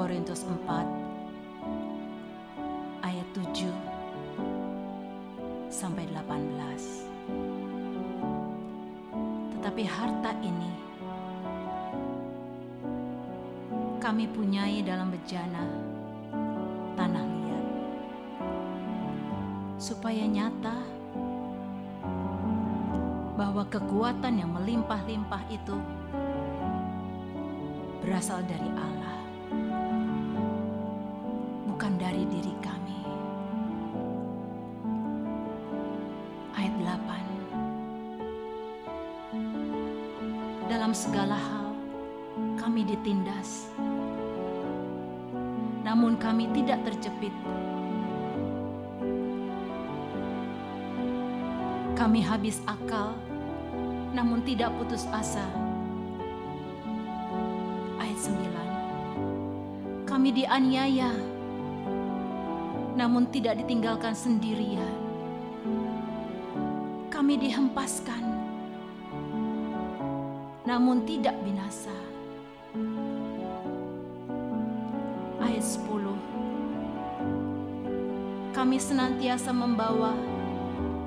Korintus 4 ayat 7 sampai 18. Tetapi harta ini kami punyai dalam bejana tanah liat supaya nyata bahwa kekuatan yang melimpah-limpah itu berasal dari Allah bukan dari diri kami. Ayat 8 Dalam segala hal kami ditindas namun kami tidak terjepit. Kami habis akal namun tidak putus asa. Ayat 9. Kami dianiaya, namun tidak ditinggalkan sendirian. Kami dihempaskan, namun tidak binasa. Ayat 10. Kami senantiasa membawa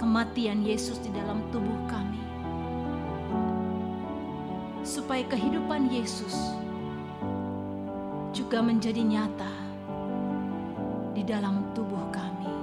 kematian Yesus di dalam tubuh kami. Supaya kehidupan Yesus juga menjadi nyata di dalam tubuh kami.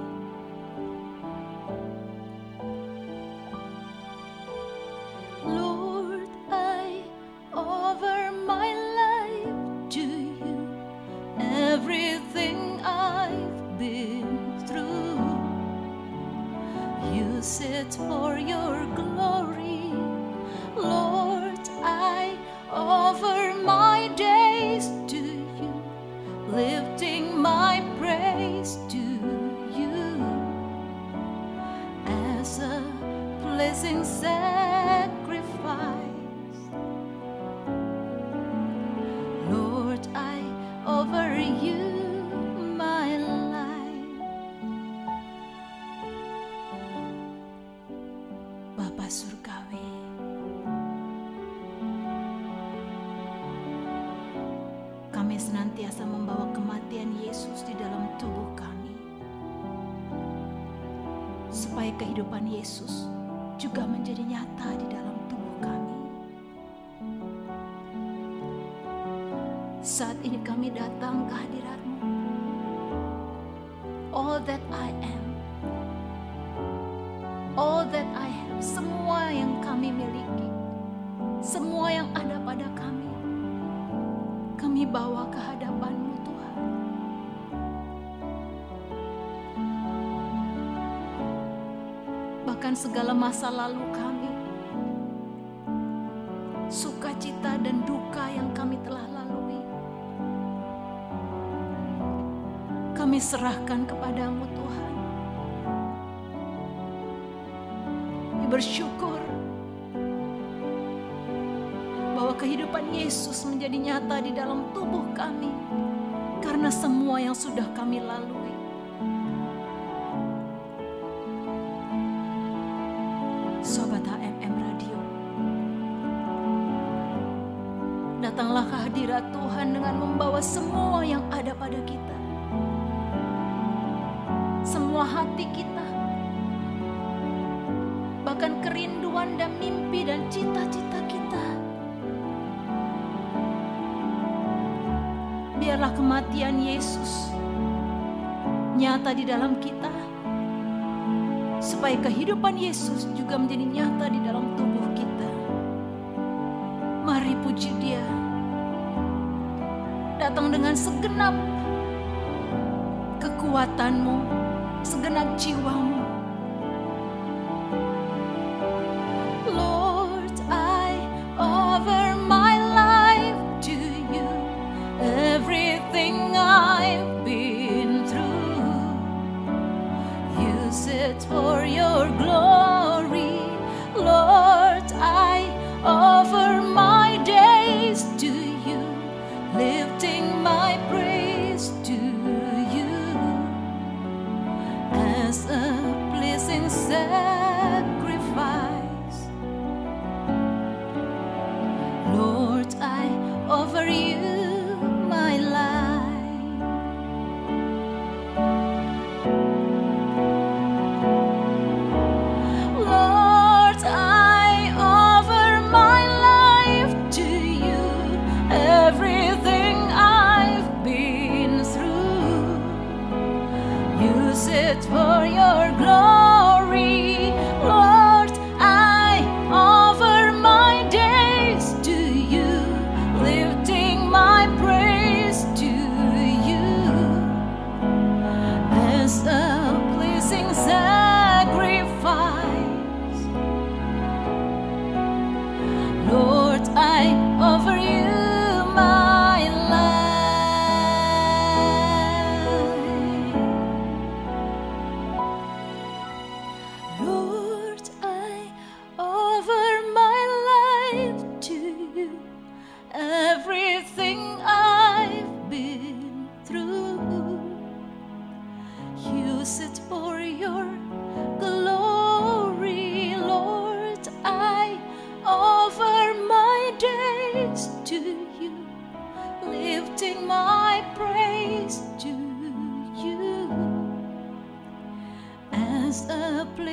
Kami senantiasa membawa kematian Yesus di dalam tubuh kami. Supaya kehidupan Yesus juga menjadi nyata di dalam tubuh kami. Saat ini kami datang ke hadiratmu. All that I am, all that I have, semua yang kami miliki, bawa ke hadapanmu Tuhan. Bahkan segala masa lalu kami, sukacita dan duka yang kami telah lalui, kami serahkan kepadamu Tuhan. Bersyukur kehidupan Yesus menjadi nyata di dalam tubuh kami karena semua yang sudah kami lalui. Sobat HMM Radio, datanglah ke hadirat Tuhan dengan membawa semua yang ada pada kita, semua hati kita, Biarlah kematian Yesus nyata di dalam kita, supaya kehidupan Yesus juga menjadi nyata di dalam tubuh kita. Mari puji Dia, datang dengan segenap kekuatanmu, segenap jiwamu.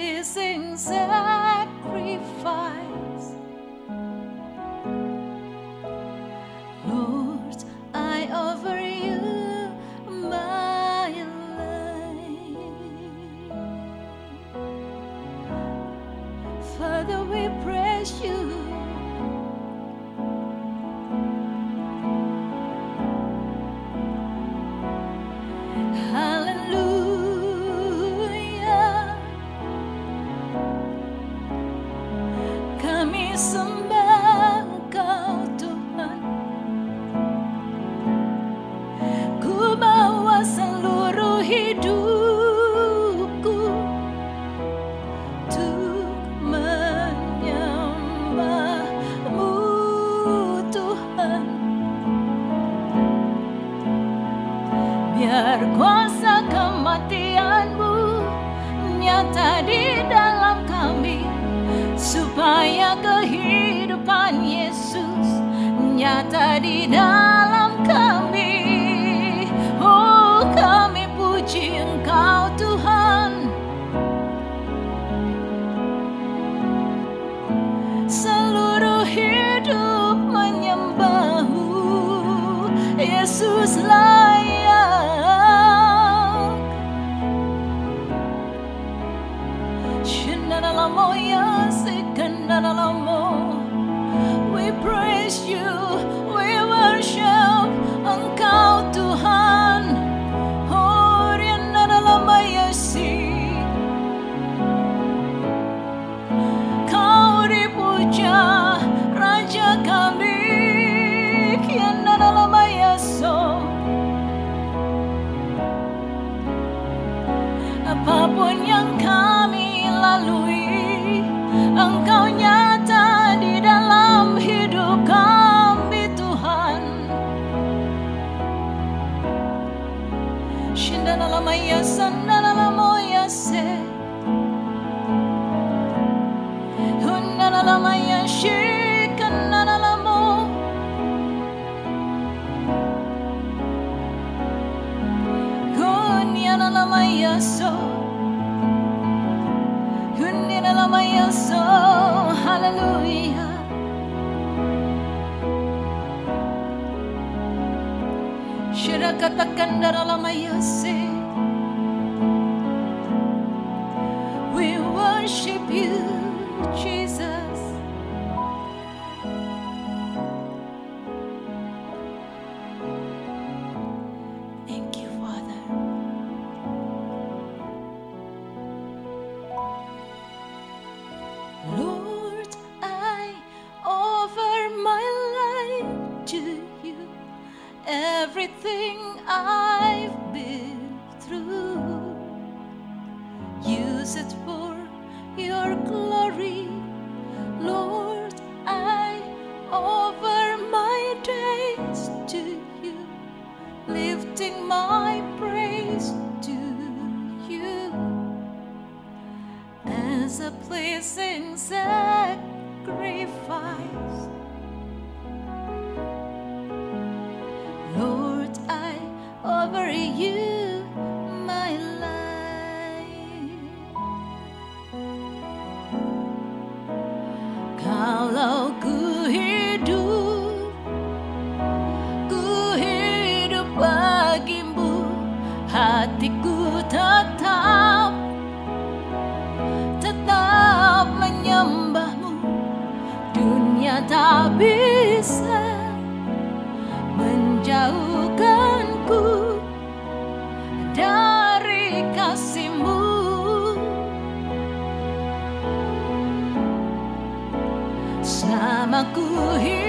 pleasing sacrifice. di dalam kami supaya kehidupan Yesus nyata di dalam apa pun yang kami lalui, Engkau nyata. mayaso Hundina la mayaso Hallelujah Shirakatakan darala mayase bagimu hatiku tetap tetap menyembahmu. Dunia tak bisa menjauhkanku dari kasihmu. Sama ku hidup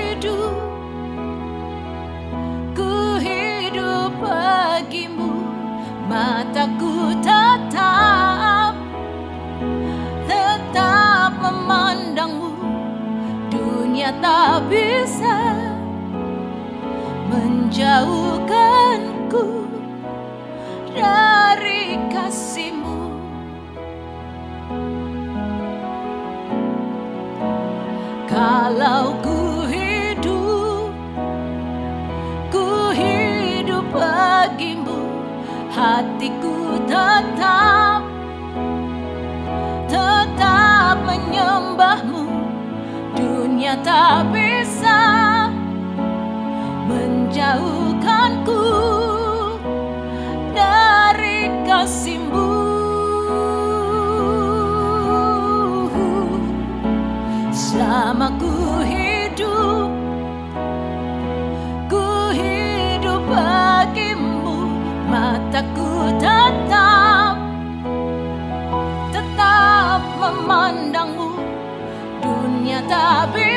tak bisa menjauhkanku dari kasihmu. Kalau ku hidup, ku hidup bagimu Hatiku tetap tak bisa menjauhkanku dari kasihmu. Selama ku hidup ku hidup bagimu mataku tetap tetap memandangmu. Dunia tak bisa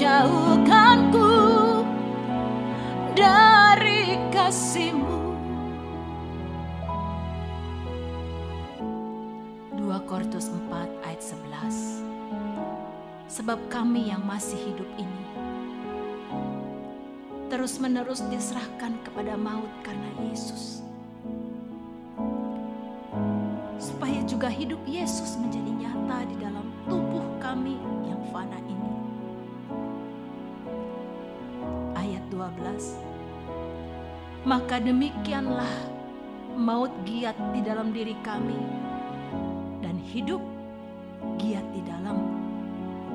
menjauhkanku dari kasihmu. 2 Korintus 4 ayat 11 Sebab kami yang masih hidup ini terus-menerus diserahkan kepada maut karena Yesus. Supaya juga hidup Yesus menjadi nyata di dalam tubuh kami yang fana ini. Ayat 12 Maka demikianlah maut giat di dalam diri kami dan hidup giat di dalam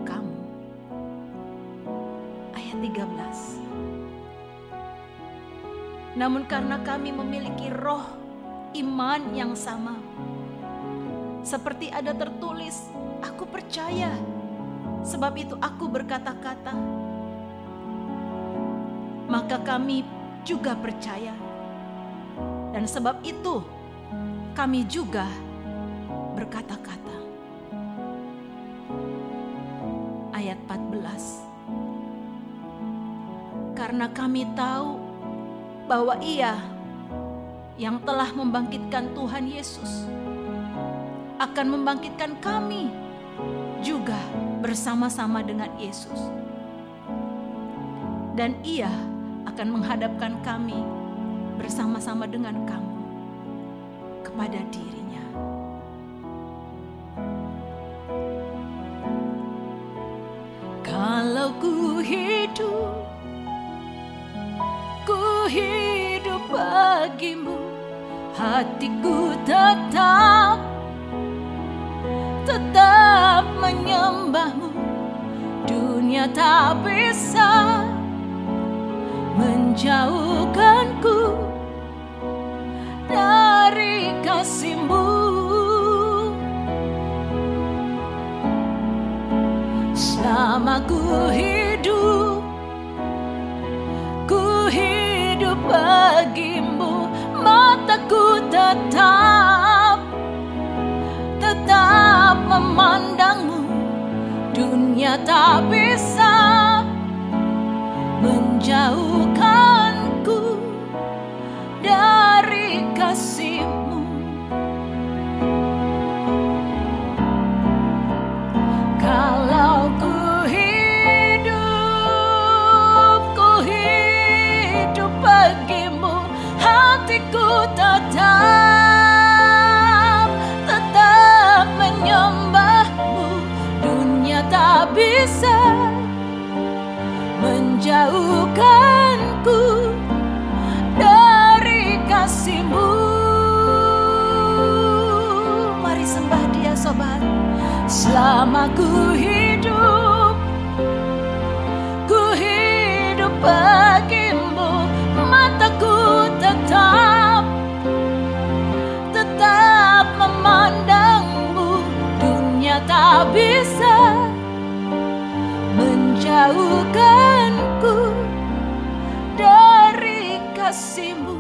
kamu. Ayat 13 Namun karena kami memiliki roh iman yang sama, seperti ada tertulis, "Aku percaya." Sebab itu aku berkata-kata. Maka kami juga percaya. Dan sebab itu kami juga berkata-kata. Ayat 14. Karena kami tahu bahwa Ia yang telah membangkitkan Tuhan Yesus akan membangkitkan kami juga bersama-sama dengan Yesus. Dan ia akan menghadapkan kami bersama-sama dengan kamu kepada dirinya. Kalau ku hidup, ku hidup bagimu, hatiku tetap tetap menyembahmu Dunia tak bisa menjauhkanku dari kasihmu. Selama ku hidup Ku hidup bagimu. Mataku tetap tetap memandangmu. Dunia tak bisa menjauhkanku menjauhkanku dari kasihmu. Mari sembah dia sobat. Selama ku hidup Ku hidup bagimu. Mataku tetap tetap memandangmu. Dunia tak bisa kasihmu.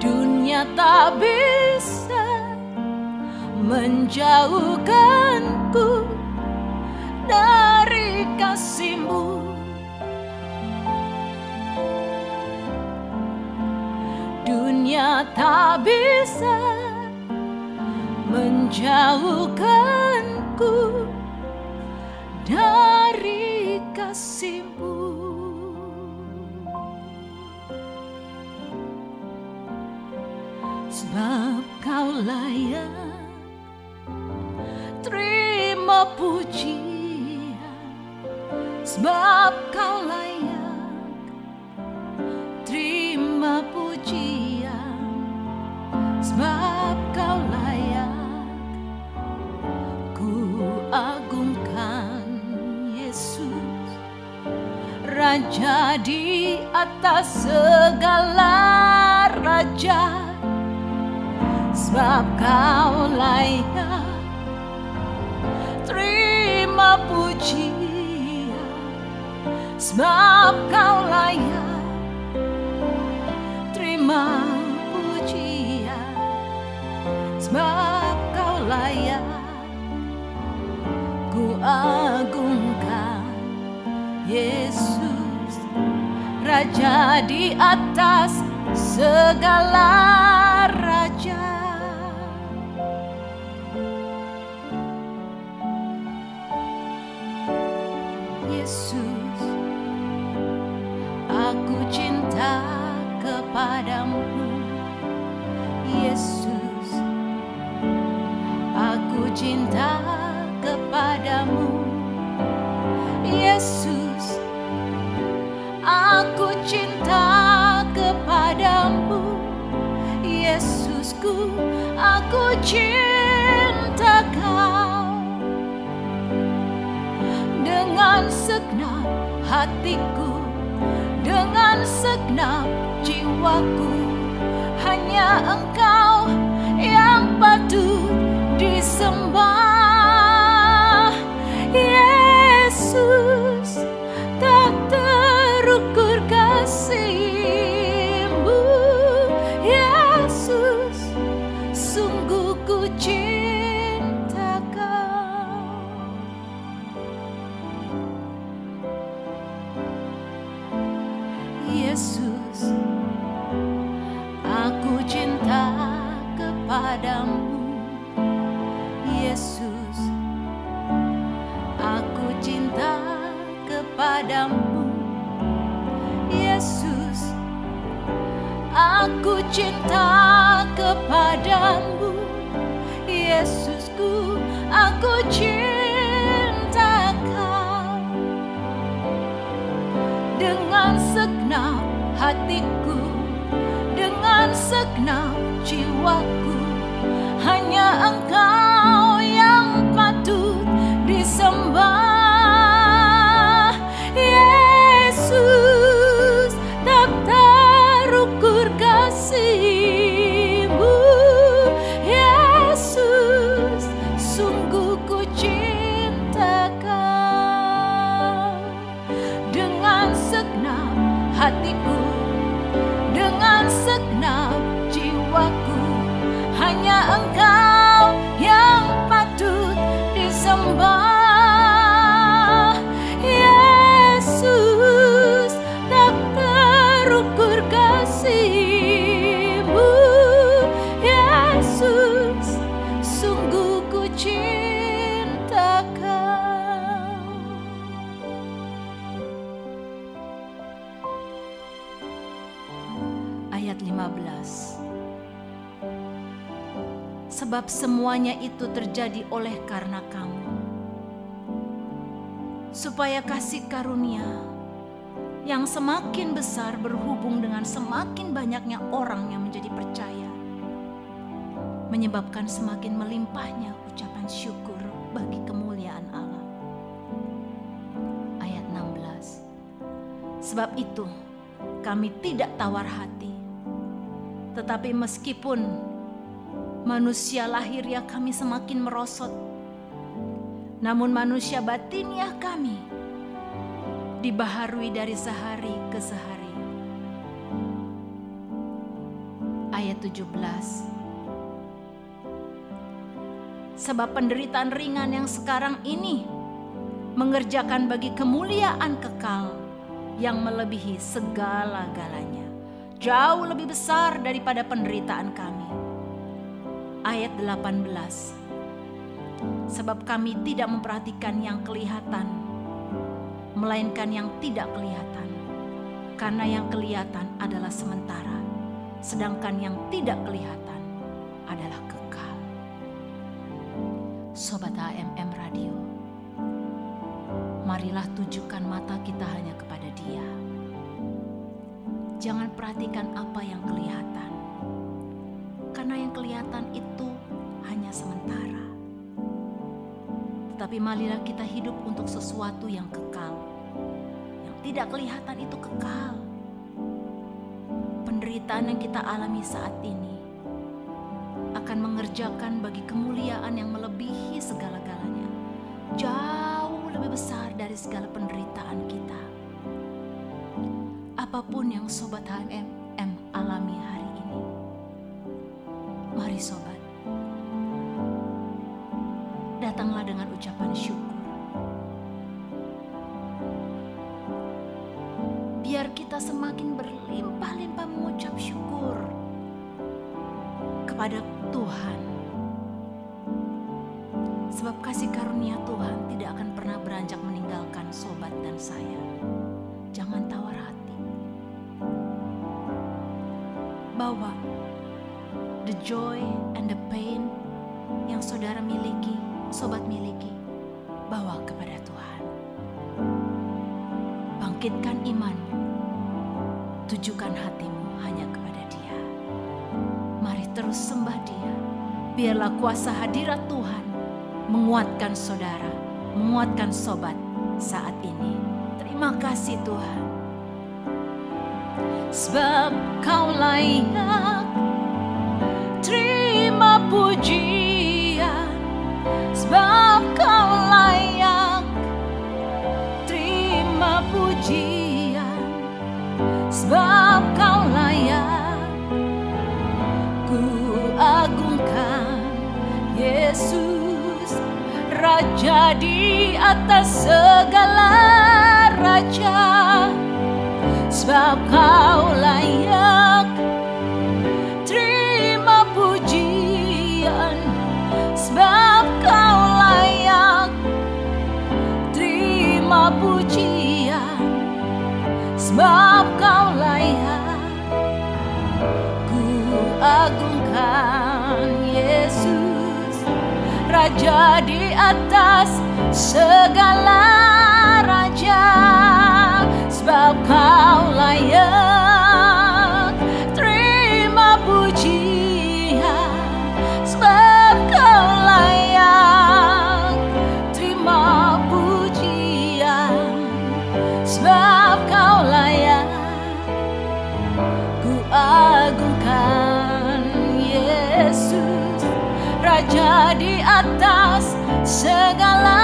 Dunia tak bisa menjauhkanku dari kasihmu. Dunia tak bisa menjauhkanku dari kasihmu. Sebab kau layak terima pujian. Sebab kau layak Raja di atas segala raja. Sebab kau layak Terima pujian. Sebab kau layak Terima pujian. Sebab kau layak Ku agungkan Yesus Raja di atas segala raja Kau. Dengan segenap hatiku Dengan segenap jiwaku Hanya engkau yang patut disembah itu terjadi oleh karena kamu Supaya kasih karunia yang semakin besar berhubung dengan semakin banyaknya orang yang menjadi percaya menyebabkan semakin melimpahnya ucapan syukur bagi kemuliaan Allah. Ayat 16. Sebab itu kami tidak tawar hati. Tetapi meskipun manusia lahiriah kami semakin merosot, namun manusia batiniah kami dibaharui dari sehari ke sehari. Ayat 17 Sebab penderitaan ringan yang sekarang ini mengerjakan bagi kemuliaan kekal yang melebihi segala-galanya. Jauh lebih besar daripada penderitaan kami. Ayat 18 Sebab kami tidak memperhatikan yang kelihatan, melainkan yang tidak kelihatan. Karena yang kelihatan adalah sementara, sedangkan yang tidak kelihatan adalah kekal. Sobat HMM Radio, marilah tujukan mata kita hanya kepada Dia. Jangan perhatikan apa yang kelihatan, kelihatan itu hanya sementara. Tetapi marilah kita hidup untuk sesuatu yang kekal, yang tidak kelihatan itu kekal. Penderitaan yang kita alami saat ini akan mengerjakan bagi kemuliaan yang melebihi segala-galanya. Jauh lebih besar dari segala penderitaan kita. Apa pun yang Sobat HMM alami hari. Mari Sobat, datanglah dengan ucapan syukur. Biar kita semakin berlimpah-limpah mengucap syukur kepada Tuhan. Sebab kasih karunia Tuhan tidak akan pernah beranjak meninggalkan sobat dan saya. Jangan tawar hati. Bawa the joy and the pain yang saudara miliki, sobat miliki, bawa kepada Tuhan. Bangkitkan imanmu, tujukan hatimu hanya kepada Dia. Mari terus sembah Dia. Biarlah kuasa hadirat Tuhan menguatkan saudara, menguatkan sobat saat ini. Terima kasih Tuhan. Sebab kau layak Raja di atas segala raja. Sebab kau layak terima pujian. Sebab kau layak terima pujian. Sebab Raja di atas segala raja. Sebab kau layak segala